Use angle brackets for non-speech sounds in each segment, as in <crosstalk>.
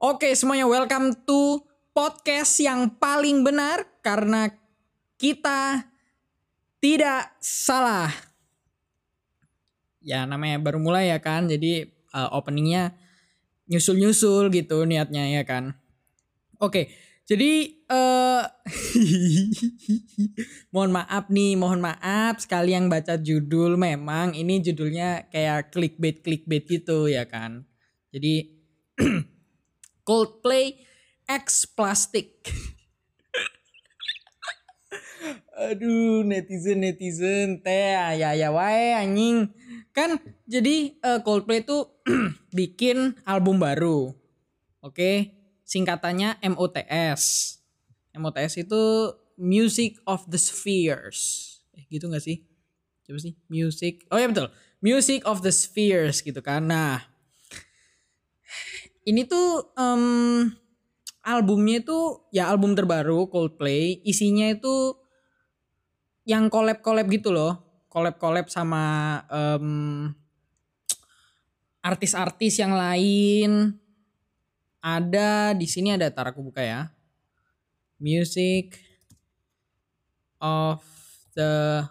Oke semuanya welcome to podcast yang paling benar karena kita tidak salah. Ya namanya baru mulai ya kan, jadi uh, openingnya nyusul-nyusul gitu niatnya ya kan. Oke, jadi uh, <laughs> mohon maaf nih, mohon maaf sekali yang baca judul memang ini judulnya kayak clickbait clickbait gitu ya kan. Jadi <clears throat> Coldplay X Plastic. Aduh netizen netizen teh ya ya wae anjing. Kan jadi uh, Coldplay itu <clears throat> bikin album baru. Oke okay? singkatannya MOTS MOTS itu Music of the Spheres. Eh gitu gak sih? Coba sih? Music oh ya betul. Music of the Spheres gitu kan. Nah ini tuh um, albumnya itu ya album terbaru Coldplay. Isinya itu yang collab-collab gitu loh. Collab-collab sama um, artis-artis yang lain. Ada di sini ada tar aku buka ya. Music of the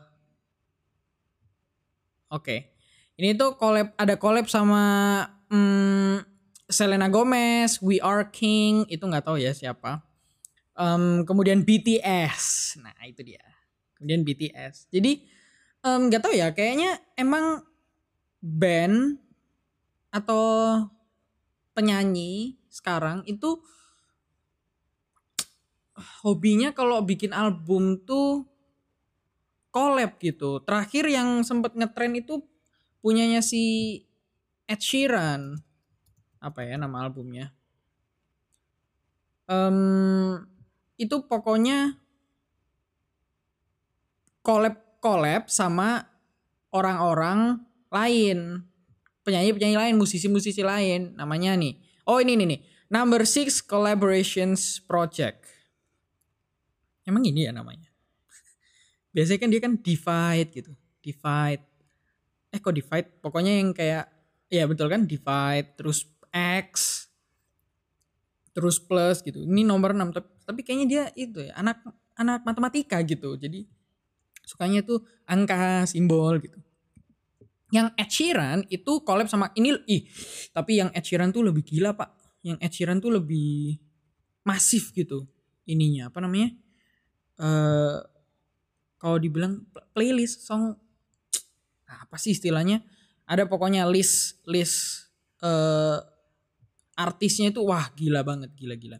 oke. Okay. ini tuh collab ada collab sama um, Selena Gomez, We Are King, itu nggak tahu ya siapa. Um, kemudian BTS, nah itu dia. Kemudian BTS. Jadi nggak um, tahu ya, kayaknya emang band atau penyanyi sekarang itu hobinya kalau bikin album tuh collab gitu. Terakhir yang sempat ngetren itu punyanya si Ed Sheeran apa ya nama albumnya. Um, itu pokoknya collab collab sama orang-orang lain. Penyanyi-penyanyi lain musisi-musisi lain. Namanya nih oh ini nih nih number six collaborations project. Emang ini ya namanya? <laughs> Biasanya kan dia kan divide gitu divide. Eh kok divide? Pokoknya yang kayak ya betul kan divide terus X terus plus gitu. Ini nomor 6 tapi, tapi kayaknya dia itu ya anak anak matematika gitu. Jadi sukanya tuh angka, simbol gitu. Yang Ed Sheeran itu collab sama ini ih, tapi yang Ed Sheeran tuh lebih gila, Pak. Yang Ed Sheeran tuh lebih masif gitu ininya, apa namanya? Eh uh, kalau dibilang playlist song apa sih istilahnya? Ada pokoknya list list uh, artisnya itu wah gila banget gila-gila.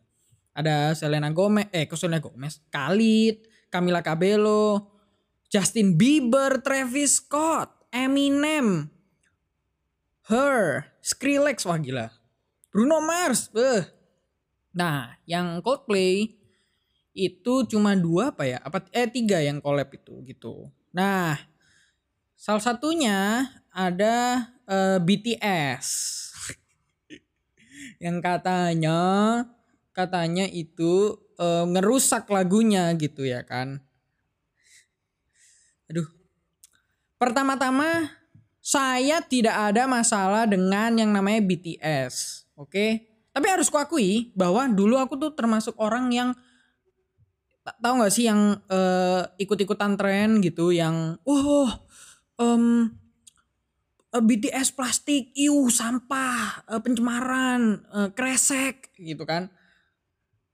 Ada Selena Gomez, eh Selena Gomez, Khalid, Camila Cabello, Justin Bieber, Travis Scott, Eminem, Her, Skrillex, wah gila. Bruno Mars, beh. Nah, yang Coldplay itu cuma dua apa ya? Apa eh tiga yang collab itu gitu. Nah, salah satunya ada uh, eh, BTS yang katanya katanya itu e, ngerusak lagunya gitu ya kan. Aduh. Pertama-tama saya tidak ada masalah dengan yang namanya BTS, oke? Okay? Tapi harus kuakui bahwa dulu aku tuh termasuk orang yang tahu nggak sih yang uh, ikut-ikutan tren gitu yang oh um, eh, BTS plastik, iu sampah, uh, pencemaran, uh, kresek gitu kan.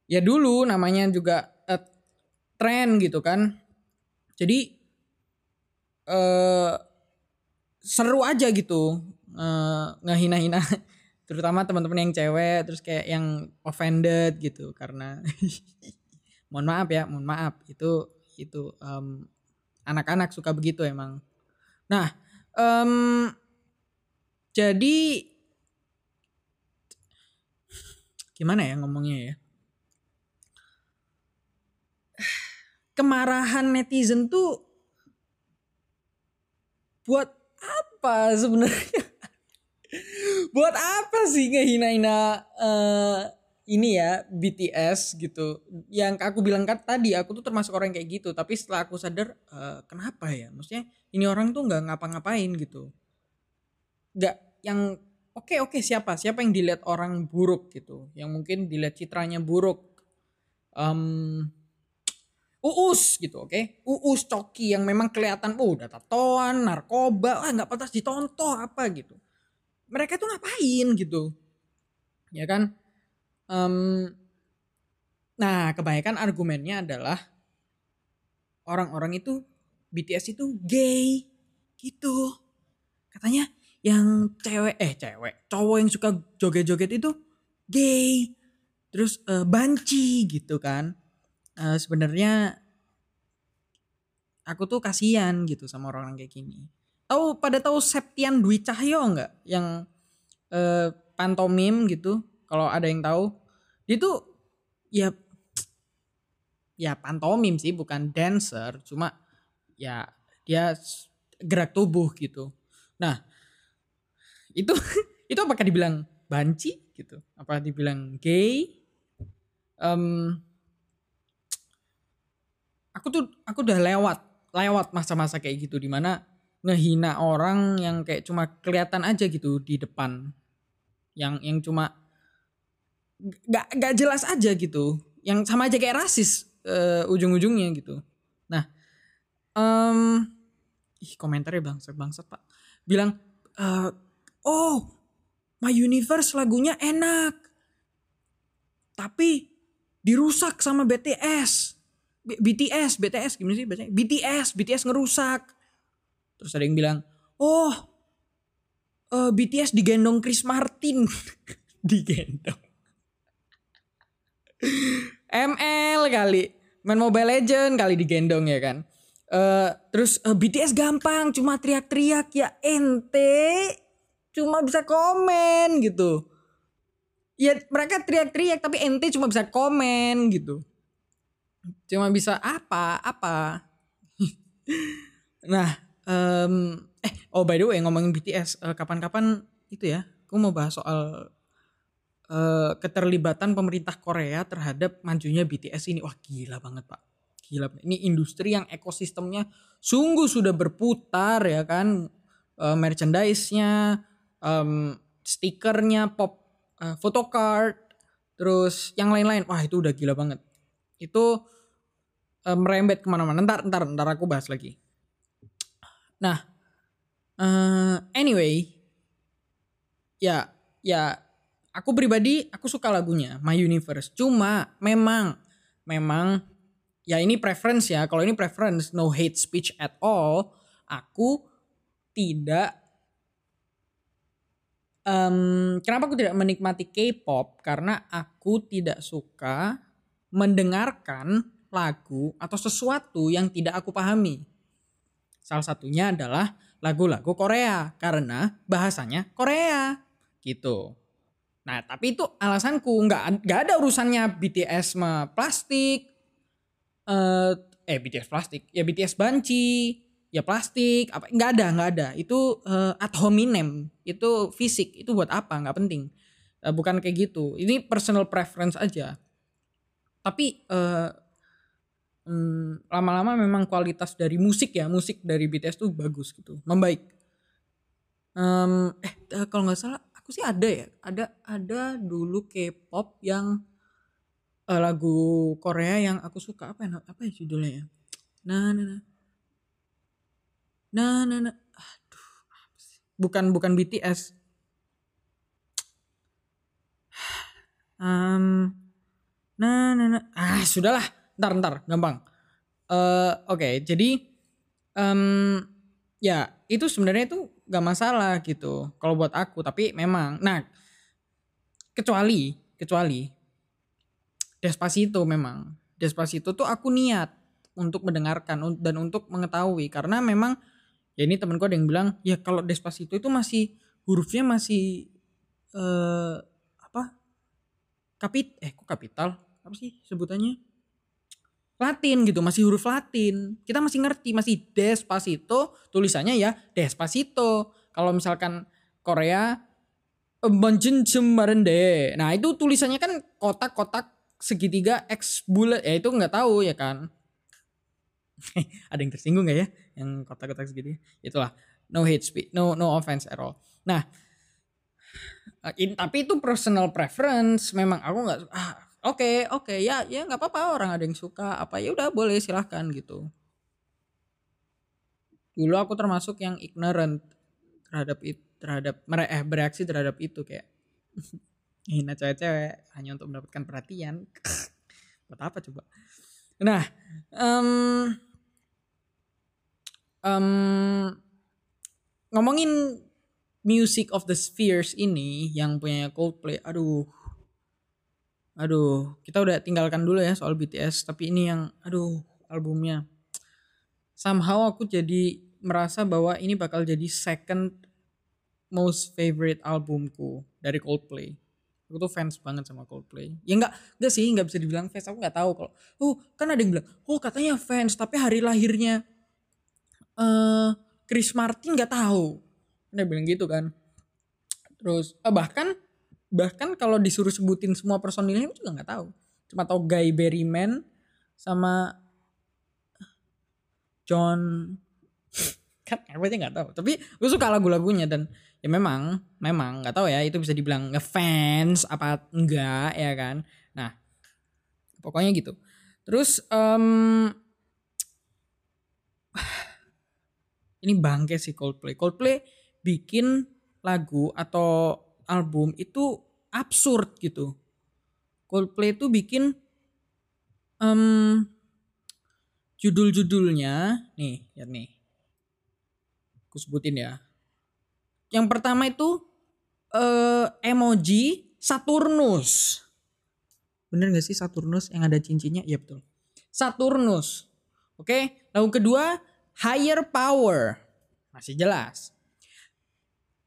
Ya dulu namanya juga uh, tren gitu kan. Jadi uh, seru aja gitu uh, ngehina-hina <laughs> terutama teman-teman yang cewek terus kayak yang offended gitu karena <laughs> mohon maaf ya mohon maaf itu itu um, anak-anak suka begitu emang nah um, jadi gimana ya ngomongnya ya? Kemarahan netizen tuh buat apa sebenarnya? buat apa sih ngehina-hina uh, ini ya BTS gitu. Yang aku bilang kan tadi aku tuh termasuk orang kayak gitu, tapi setelah aku sadar uh, kenapa ya? Maksudnya ini orang tuh nggak ngapa-ngapain gitu. Nggak yang oke oke siapa? Siapa yang dilihat orang buruk gitu? Yang mungkin dilihat citranya buruk. Um, uus gitu oke? Okay? uus coki yang memang kelihatan oh udah tatoan narkoba ah nggak pantas ditonton apa gitu. Mereka tuh ngapain gitu? Ya kan? Um, nah kebanyakan argumennya adalah orang-orang itu BTS itu gay gitu. Katanya yang cewek eh cewek. Cowok yang suka joget-joget itu gay. Terus uh, banci gitu kan. Uh, sebenarnya aku tuh kasihan gitu sama orang-orang kayak gini. Tahu pada tahu Septian Dwi Cahyo nggak? Yang uh, pantomim gitu kalau ada yang tahu. Dia tuh ya ya pantomim sih bukan dancer. Cuma ya dia gerak tubuh gitu. Nah itu <laughs> itu apakah dibilang banci gitu? Apa dibilang gay? Um, aku tuh aku udah lewat lewat masa-masa kayak gitu di mana ngehina orang yang kayak cuma kelihatan aja gitu di depan. Yang yang cuma gak, gak jelas aja gitu. Yang sama aja kayak rasis uh, ujung-ujungnya gitu. Nah um, ih komentarnya bangsat bangsat pak. Bilang uh, oh My Universe lagunya enak. Tapi dirusak sama BTS BTS BTS gimana sih bacanya BTS BTS ngerusak. Terus ada yang bilang oh uh, eh, BTS digendong Chris Martin. <laughs> Digendong. ML kali. Main Mobile Legend kali digendong ya kan? Uh, terus uh, BTS gampang cuma teriak-teriak ya ente cuma bisa komen gitu. Ya mereka teriak-teriak tapi ente cuma bisa komen gitu. Cuma bisa apa apa? <laughs> Nah um, eh oh by the way ngomongin BTS eh, kapan-kapan itu ya aku mau bahas soal uh, keterlibatan pemerintah Korea terhadap majunya BTS ini. Wah gila banget pak. Gila ini industri yang ekosistemnya sungguh sudah berputar ya kan uh, merchandise-nya um, stikernya, pop uh, photocard, terus yang lain-lain. Wah itu udah gila banget. Itu um, merembet ke mana-mana. Ntar, ntar, ntar aku bahas lagi. Nah, uh, anyway, ya, ya, aku pribadi aku suka lagunya My Universe. Cuma memang, memang, ya ini preference ya. Kalau ini preference, no hate speech at all. Aku tidak um, kenapa aku tidak menikmati K-pop karena aku tidak suka mendengarkan lagu atau sesuatu yang tidak aku pahami. Salah satunya adalah lagu-lagu Korea karena bahasanya Korea gitu. Nah tapi itu alasanku nggak nggak ada urusannya BTS sama plastik, uh, eh BTS plastik ya BTS banci, ya plastik apa nggak ada nggak ada. Itu uh, ad hominem. Itu fisik itu buat apa? Nggak penting. Uh, bukan kayak gitu. Ini personal preference aja. Tapi uh, um, lama-lama memang kualitas dari musik ya musik dari BTS tuh bagus gitu membaik. Um, eh kalau nggak salah aku sih ada ya. Ada ada dulu K-pop yang uh, lagu Korea yang aku suka. Apa ya apa ya judulnya ya? Nah nah, nah Nah, nah, nah. Aduh, bukan bukan BTS. Um, nah, nah, nah. Ah, sudahlah. Ntar, ntar, gampang. Uh, Oke, okay, jadi um, ya itu sebenarnya itu gak masalah gitu kalau buat aku. Tapi memang, nah, kecuali, kecuali Despacito memang. Despacito tuh aku niat untuk mendengarkan dan untuk mengetahui karena memang ya ini temanku ada yang bilang ya kalau Despacito itu masih hurufnya masih eh apa? Kapit eh kok kapital? Apa sih sebutannya? Latin gitu masih huruf Latin. Kita masih ngerti masih Despacito tulisannya ya Despacito. Kalau misalkan Korea Banjenjemarende nah itu tulisannya kan kotak-kotak segitiga X bulat ya itu nggak tahu ya kan? <laughs> Ada yang tersinggung gak ya yang kotak-kotak segitu itulah no hate speech no no offense at all nah Uh, in- tapi itu personal preference. Memang aku nggak ah oke okay, oke okay, ya ya nggak apa-apa orang ada yang suka apa ya udah boleh silahkan gitu. Dulu aku termasuk yang ignorant terhadap itu terhadap eh bereaksi terhadap itu kayak <laughs> hina cewek-cewek hanya untuk mendapatkan perhatian. <laughs> Buat apa coba? Nah, um, um, ngomongin Music of the Spheres ini yang punya Coldplay, aduh, aduh, kita udah tinggalkan dulu ya soal BTS, tapi ini yang, aduh, albumnya, somehow aku jadi merasa bahwa ini bakal jadi second most favorite albumku dari Coldplay. Aku tuh fans banget sama Coldplay. Ya enggak, enggak sih, enggak bisa dibilang fans. Aku nggak tahu kalau, oh kan ada yang bilang, oh katanya fans, tapi hari lahirnya uh, Chris Martin nggak tahu. Dia bilang gitu kan. Terus eh, bahkan bahkan kalau disuruh sebutin semua personilnya juga nggak tahu. Cuma tahu Guy Berryman sama John kan aja nggak tahu. Tapi gue suka lagu-lagunya dan ya memang memang nggak tahu ya itu bisa dibilang ngefans apa enggak ya kan. Nah pokoknya gitu. Terus um, ini bangke sih Coldplay Coldplay bikin lagu atau album itu absurd gitu. Coldplay itu bikin um, judul-judulnya nih, ya nih. Aku sebutin ya. Yang pertama itu uh, emoji Saturnus. Bener gak sih Saturnus yang ada cincinnya? Iya betul. Saturnus. Oke, lagu kedua higher power. Masih jelas.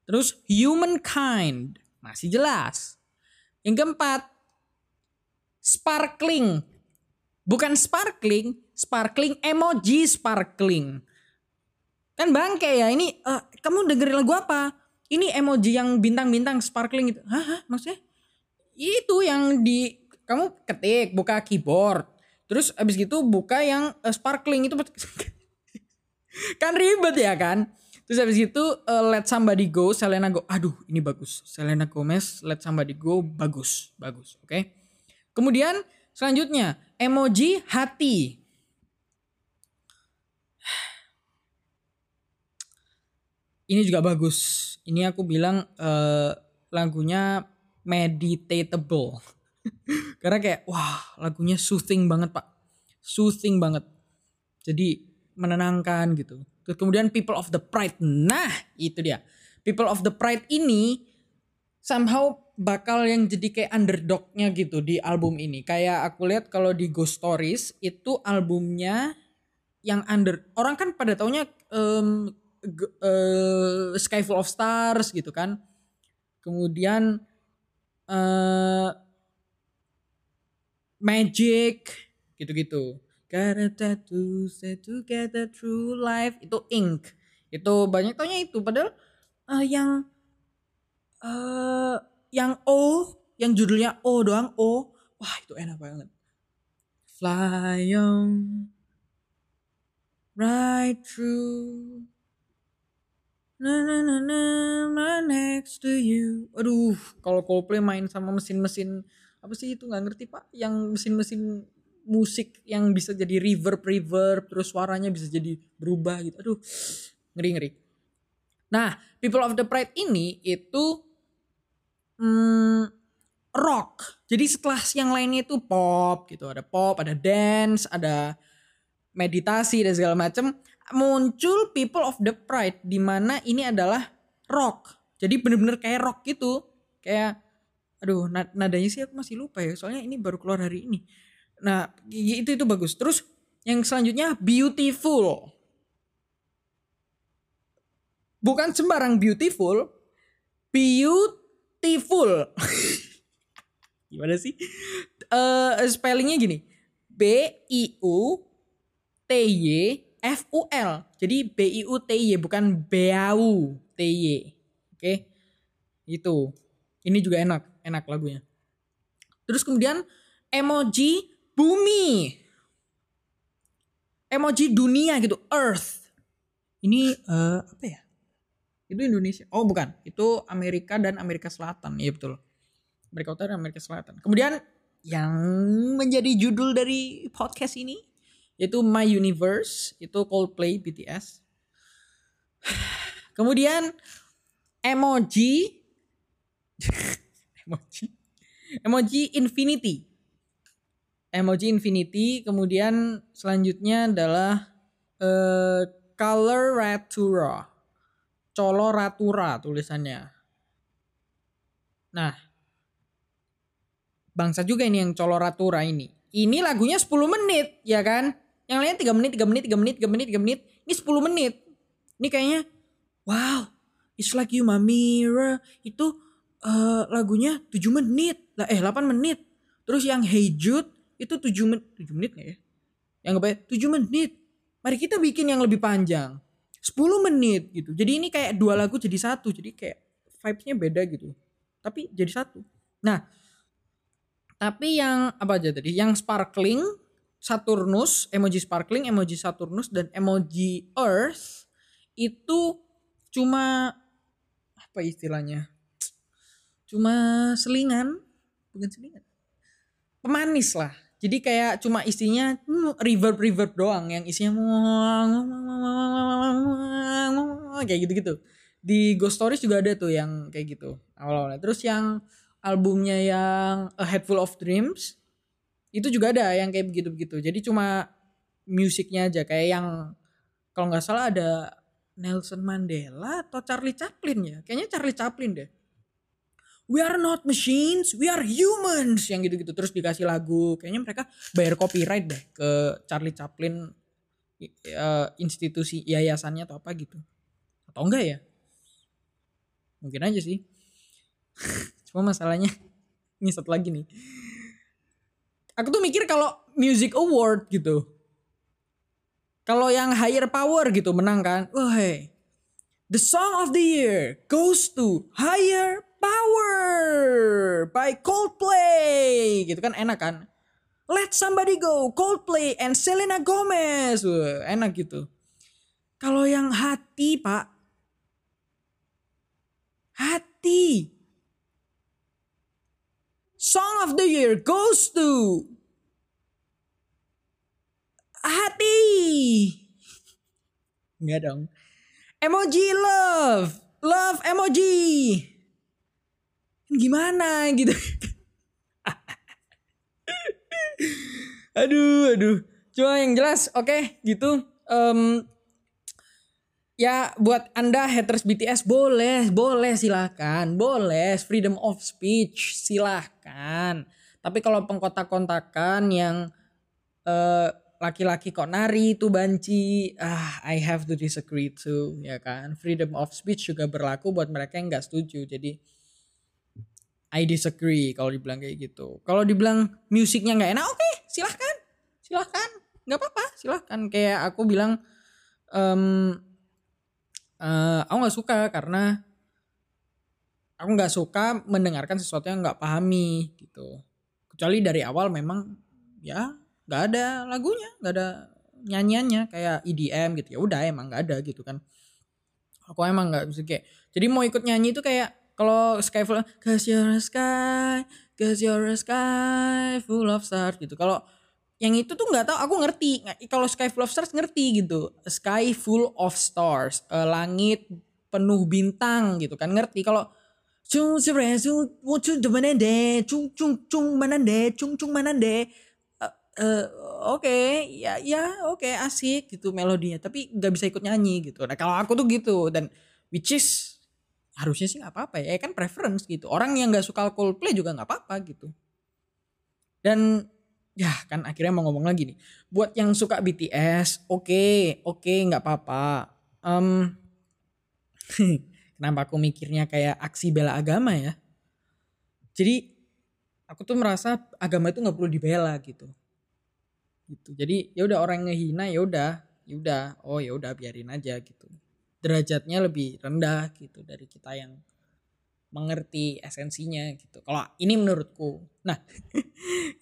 Terus humankind masih jelas. Yang keempat sparkling. Bukan sparkling, sparkling emoji sparkling. Kan bangke ya ini uh, kamu dengerin lagu apa? Ini emoji yang bintang-bintang sparkling itu. Hah, hah maksudnya? Itu yang di kamu ketik buka keyboard. Terus abis gitu buka yang uh, sparkling itu <laughs> <laughs> kan ribet ya kan? Terus habis itu uh, Let Somebody Go, Selena Go. Aduh, ini bagus. Selena Gomez, Let Somebody Go bagus, bagus. Oke. Okay? Kemudian selanjutnya emoji hati. <sighs> Ini juga bagus. Ini aku bilang uh, lagunya meditatable. <laughs> Karena kayak wah, lagunya soothing banget, Pak. Soothing banget. Jadi menenangkan gitu. Kemudian People of the Pride. Nah, itu dia. People of the Pride ini somehow bakal yang jadi kayak underdognya gitu di album ini. Kayak aku lihat kalau di Ghost Stories itu albumnya yang under orang kan pada taunya um, uh, Sky Full of Stars gitu kan. Kemudian uh, Magic gitu-gitu. Got a tattoo, say together through life. Itu ink. Itu banyak tanya itu. Padahal uh, yang uh, yang O, yang judulnya O doang O. Wah itu enak banget. Fly on right through na na na na right next to you. Aduh, kalau Coldplay main sama mesin-mesin apa sih itu nggak ngerti pak? Yang mesin-mesin musik yang bisa jadi reverb reverb terus suaranya bisa jadi berubah gitu. Aduh ngeri ngeri. Nah people of the pride ini itu hmm, rock. Jadi setelah yang lainnya itu pop gitu. Ada pop ada dance ada meditasi dan segala macam muncul people of the pride di mana ini adalah rock. Jadi bener-bener kayak rock gitu. Kayak aduh nadanya sih aku masih lupa ya. Soalnya ini baru keluar hari ini Nah, itu itu bagus. Terus yang selanjutnya beautiful. Bukan sembarang beautiful, beautiful. <laughs> Gimana sih? Uh, spellingnya gini. B I U T Y F U L. Jadi B I U T Y bukan Beau T Y. Oke. Okay? Itu. Ini juga enak, enak lagunya. Terus kemudian emoji bumi. Emoji dunia gitu, earth. Ini uh, apa ya? Itu Indonesia. Oh bukan, itu Amerika dan Amerika Selatan. Iya betul. Amerika Utara dan Amerika Selatan. Kemudian yang menjadi judul dari podcast ini yaitu My Universe, itu Coldplay BTS. <sighs> Kemudian emoji <laughs> emoji emoji infinity emoji infinity. Kemudian selanjutnya adalah uh, color ratura. Coloratura tulisannya. Nah bangsa juga ini yang coloratura ini. Ini lagunya 10 menit ya kan? Yang lainnya 3 menit 3 menit 3 menit 3 menit 3 menit. Ini 10 menit. Ini kayaknya wow it's like you my mirror itu uh, lagunya 7 menit. Lah eh 8 menit. Terus yang Hey Jude itu 7 menit 7 menit gak ya? Yang gak 7 menit. Mari kita bikin yang lebih panjang. 10 menit gitu. Jadi ini kayak dua lagu jadi satu. Jadi kayak vibesnya beda gitu. Tapi jadi satu. Nah tapi yang apa aja tadi? Yang sparkling Saturnus emoji sparkling emoji Saturnus dan emoji Earth itu cuma apa istilahnya? Cuma selingan. Bukan selingan. Pemanis lah jadi kayak cuma isinya reverb reverb doang yang isinya kayak gitu-gitu. Di Ghost Stories juga ada tuh yang kayak gitu awal-awalnya. Terus yang albumnya yang A Head Full of Dreams itu juga ada yang kayak begitu-begitu. Jadi cuma musiknya aja kayak yang kalau nggak salah ada Nelson Mandela atau Charlie Chaplin ya. Kayaknya Charlie Chaplin deh we are not machines, we are humans yang gitu-gitu terus dikasih lagu. Kayaknya mereka bayar copyright deh ke Charlie Chaplin uh, institusi yayasannya atau apa gitu. Atau enggak ya? Mungkin aja sih. <laughs> Cuma masalahnya ini satu lagi nih. Aku tuh mikir kalau music award gitu. Kalau yang higher power gitu menang kan. Wah, hey, the song of the year goes to higher Power by Coldplay. Gitu kan enak kan? Let Somebody Go Coldplay and Selena Gomez. Wah, enak gitu. Kalau yang hati pak. Hati. Song of the Year goes to hati. Enggak dong. Emoji love. Love emoji gimana? Gitu. Aduh aduh. Cuma yang jelas oke okay, gitu. Um, ya buat anda haters BTS boleh boleh silahkan boleh freedom of speech silahkan tapi kalau pengkotak-kontakan yang uh, laki-laki kok nari itu banci ah I have to disagree too ya kan? Freedom of speech juga berlaku buat mereka yang nggak setuju. Jadi I disagree kalau dibilang kayak gitu. Kalau dibilang musiknya nggak enak, oke, okay, silahkan, silahkan, nggak apa-apa, silahkan. Kayak aku bilang, um, uh, aku nggak suka karena aku nggak suka mendengarkan sesuatu yang nggak pahami gitu. Kecuali dari awal memang ya nggak ada lagunya, nggak ada nyanyiannya kayak EDM gitu ya udah emang nggak ada gitu kan. Aku emang nggak bisa kayak jadi mau ikut nyanyi itu kayak kalau sky full cause you're sky cause you're sky full of stars gitu. Kalau yang itu tuh nggak tahu aku ngerti. Kalau sky full of stars ngerti gitu. Sky full of stars uh, langit penuh bintang gitu kan ngerti. Kalau cung cung cung mana deh cung cung cung mana deh cung cung mana deh uh, oke okay, ya ya oke okay, asik gitu melodinya. Tapi nggak bisa ikut nyanyi gitu. Nah kalau aku tuh gitu dan which is harusnya sih nggak apa-apa ya. ya kan preference gitu. Orang yang nggak suka Coldplay juga nggak apa-apa gitu. Dan ya kan akhirnya mau ngomong lagi nih. Buat yang suka BTS oke okay, oke okay, nggak apa-apa. Um, <laughs> kenapa aku mikirnya kayak aksi bela agama ya? Jadi aku tuh merasa agama itu nggak perlu dibela gitu. Gitu. Jadi ya udah orang ngehina ya udah ya udah. Oh ya udah biarin aja gitu derajatnya lebih rendah gitu dari kita yang mengerti esensinya gitu. Kalau ini menurutku. Nah,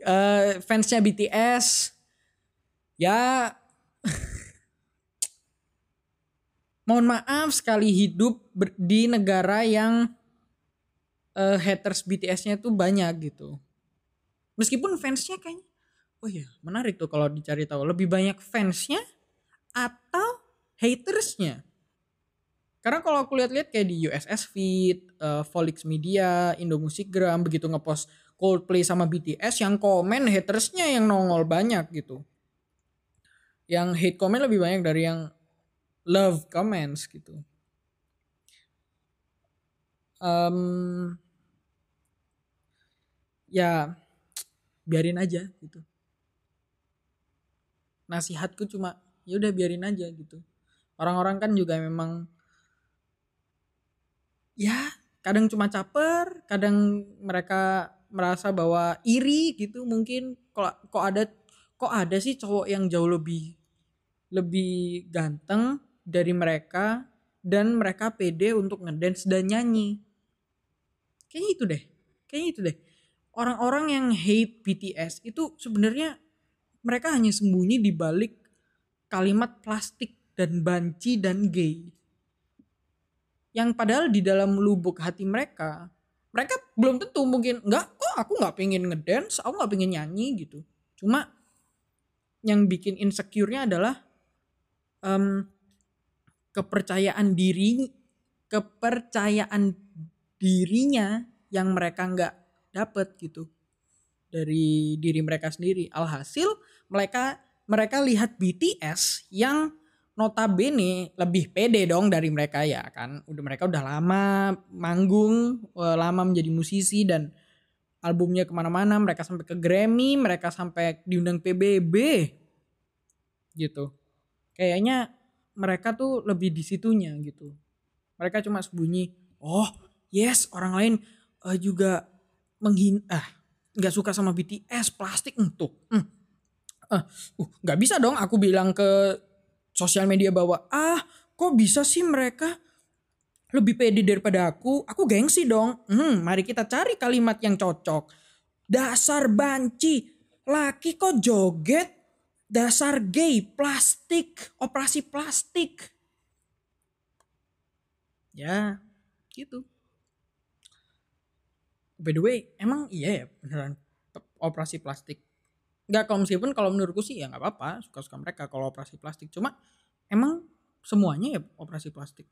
uh, <laughs> fansnya BTS ya <laughs> mohon maaf sekali hidup di negara yang uh, haters BTS-nya tuh banyak gitu. Meskipun fansnya kayaknya, oh ya menarik tuh kalau dicari tahu lebih banyak fansnya atau hatersnya. Karena kalau aku lihat-lihat kayak di USS Feed, uh, Volix Media, Indomusikgram begitu ngepost Coldplay sama BTS yang komen hatersnya yang nongol banyak gitu. Yang hate comment lebih banyak dari yang love comments gitu. Um, ya biarin aja gitu. Nasihatku cuma ya udah biarin aja gitu. Orang-orang kan juga memang ya kadang cuma caper, kadang mereka merasa bahwa iri gitu mungkin kok kok ada kok ada sih cowok yang jauh lebih lebih ganteng dari mereka dan mereka pede untuk ngedance dan nyanyi. Kayaknya itu deh. Kayaknya itu deh. Orang-orang yang hate BTS itu sebenarnya mereka hanya sembunyi di balik kalimat plastik dan banci dan gay yang padahal di dalam lubuk hati mereka mereka belum tentu mungkin nggak kok aku nggak pengen ngedance aku nggak pengen nyanyi gitu. Cuma yang bikin insecure-nya adalah um, kepercayaan diri kepercayaan dirinya yang mereka nggak dapet gitu. Dari diri mereka sendiri. Alhasil mereka mereka lihat BTS yang notabene lebih pede dong dari mereka ya kan? Udah mereka udah lama manggung eh, lama menjadi musisi dan albumnya ke mana-mana mereka sampai ke Grammy mereka sampai diundang PBB gitu. Kayaknya mereka tuh lebih di situnya gitu. Mereka cuma sembunyi oh yes orang lain uh, juga menghin ah nggak suka sama BTS plastik untuk hmm. uh, nggak bisa dong aku bilang ke sosial media bahwa ah kok bisa sih mereka lebih pede daripada aku? Aku gengsi dong. Hmm mari kita cari kalimat yang cocok. Dasar banci laki kok joget? Dasar gay plastik operasi plastik. Ya gitu. By the way emang iya ya beneran operasi plastik nggak kalau meskipun kalau menurutku sih ya nggak apa-apa suka-suka mereka kalau operasi plastik. Cuma emang semuanya ya operasi plastik.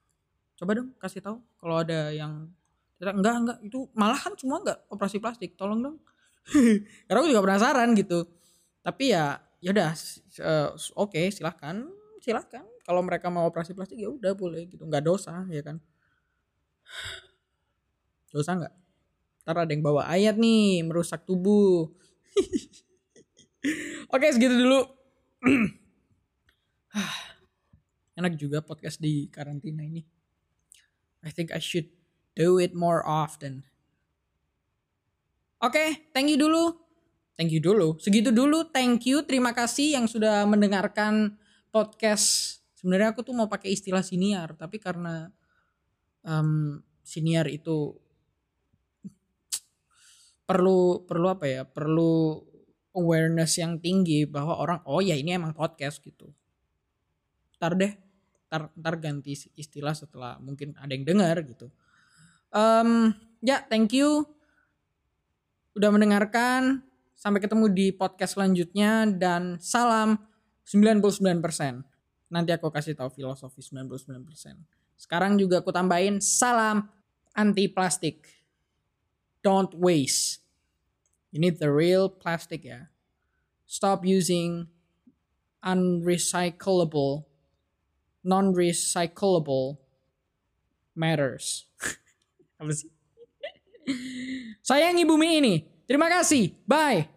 Coba dong kasih tahu kalau ada yang enggak enggak itu malahan semua enggak operasi plastik tolong dong. <laughs> Karena aku juga penasaran gitu. Tapi ya ya udah uh, oke okay, silahkan silahkan. Kalau mereka mau operasi plastik ya udah boleh gitu. Nggak dosa ya kan. <sighs> Dosa nggak? Ntar ada yang bawa ayat nih merusak tubuh <laughs> Oke, segitu dulu. <clears throat> Enak juga podcast di karantina ini. I think I should do it more often. Oke, okay, thank you dulu. Thank you dulu. Segitu dulu. Thank you. Terima kasih yang sudah mendengarkan podcast. Sebenarnya aku tuh mau pakai istilah siniar, tapi karena um, siniar itu perlu perlu apa ya? Perlu awareness yang tinggi bahwa orang oh ya ini emang podcast gitu. Ntar deh ntar, ntar ganti istilah setelah mungkin ada yang dengar gitu. Um, ya thank you udah mendengarkan. Sampai ketemu di podcast selanjutnya dan salam 99% nanti aku kasih tahu filosofi 99% sekarang juga aku tambahin salam anti plastik. Don't waste You need the real plastic ya. Stop using unrecyclable, non-recyclable matters. <laughs> Apa sih? Sayangi bumi ini. Terima kasih. Bye.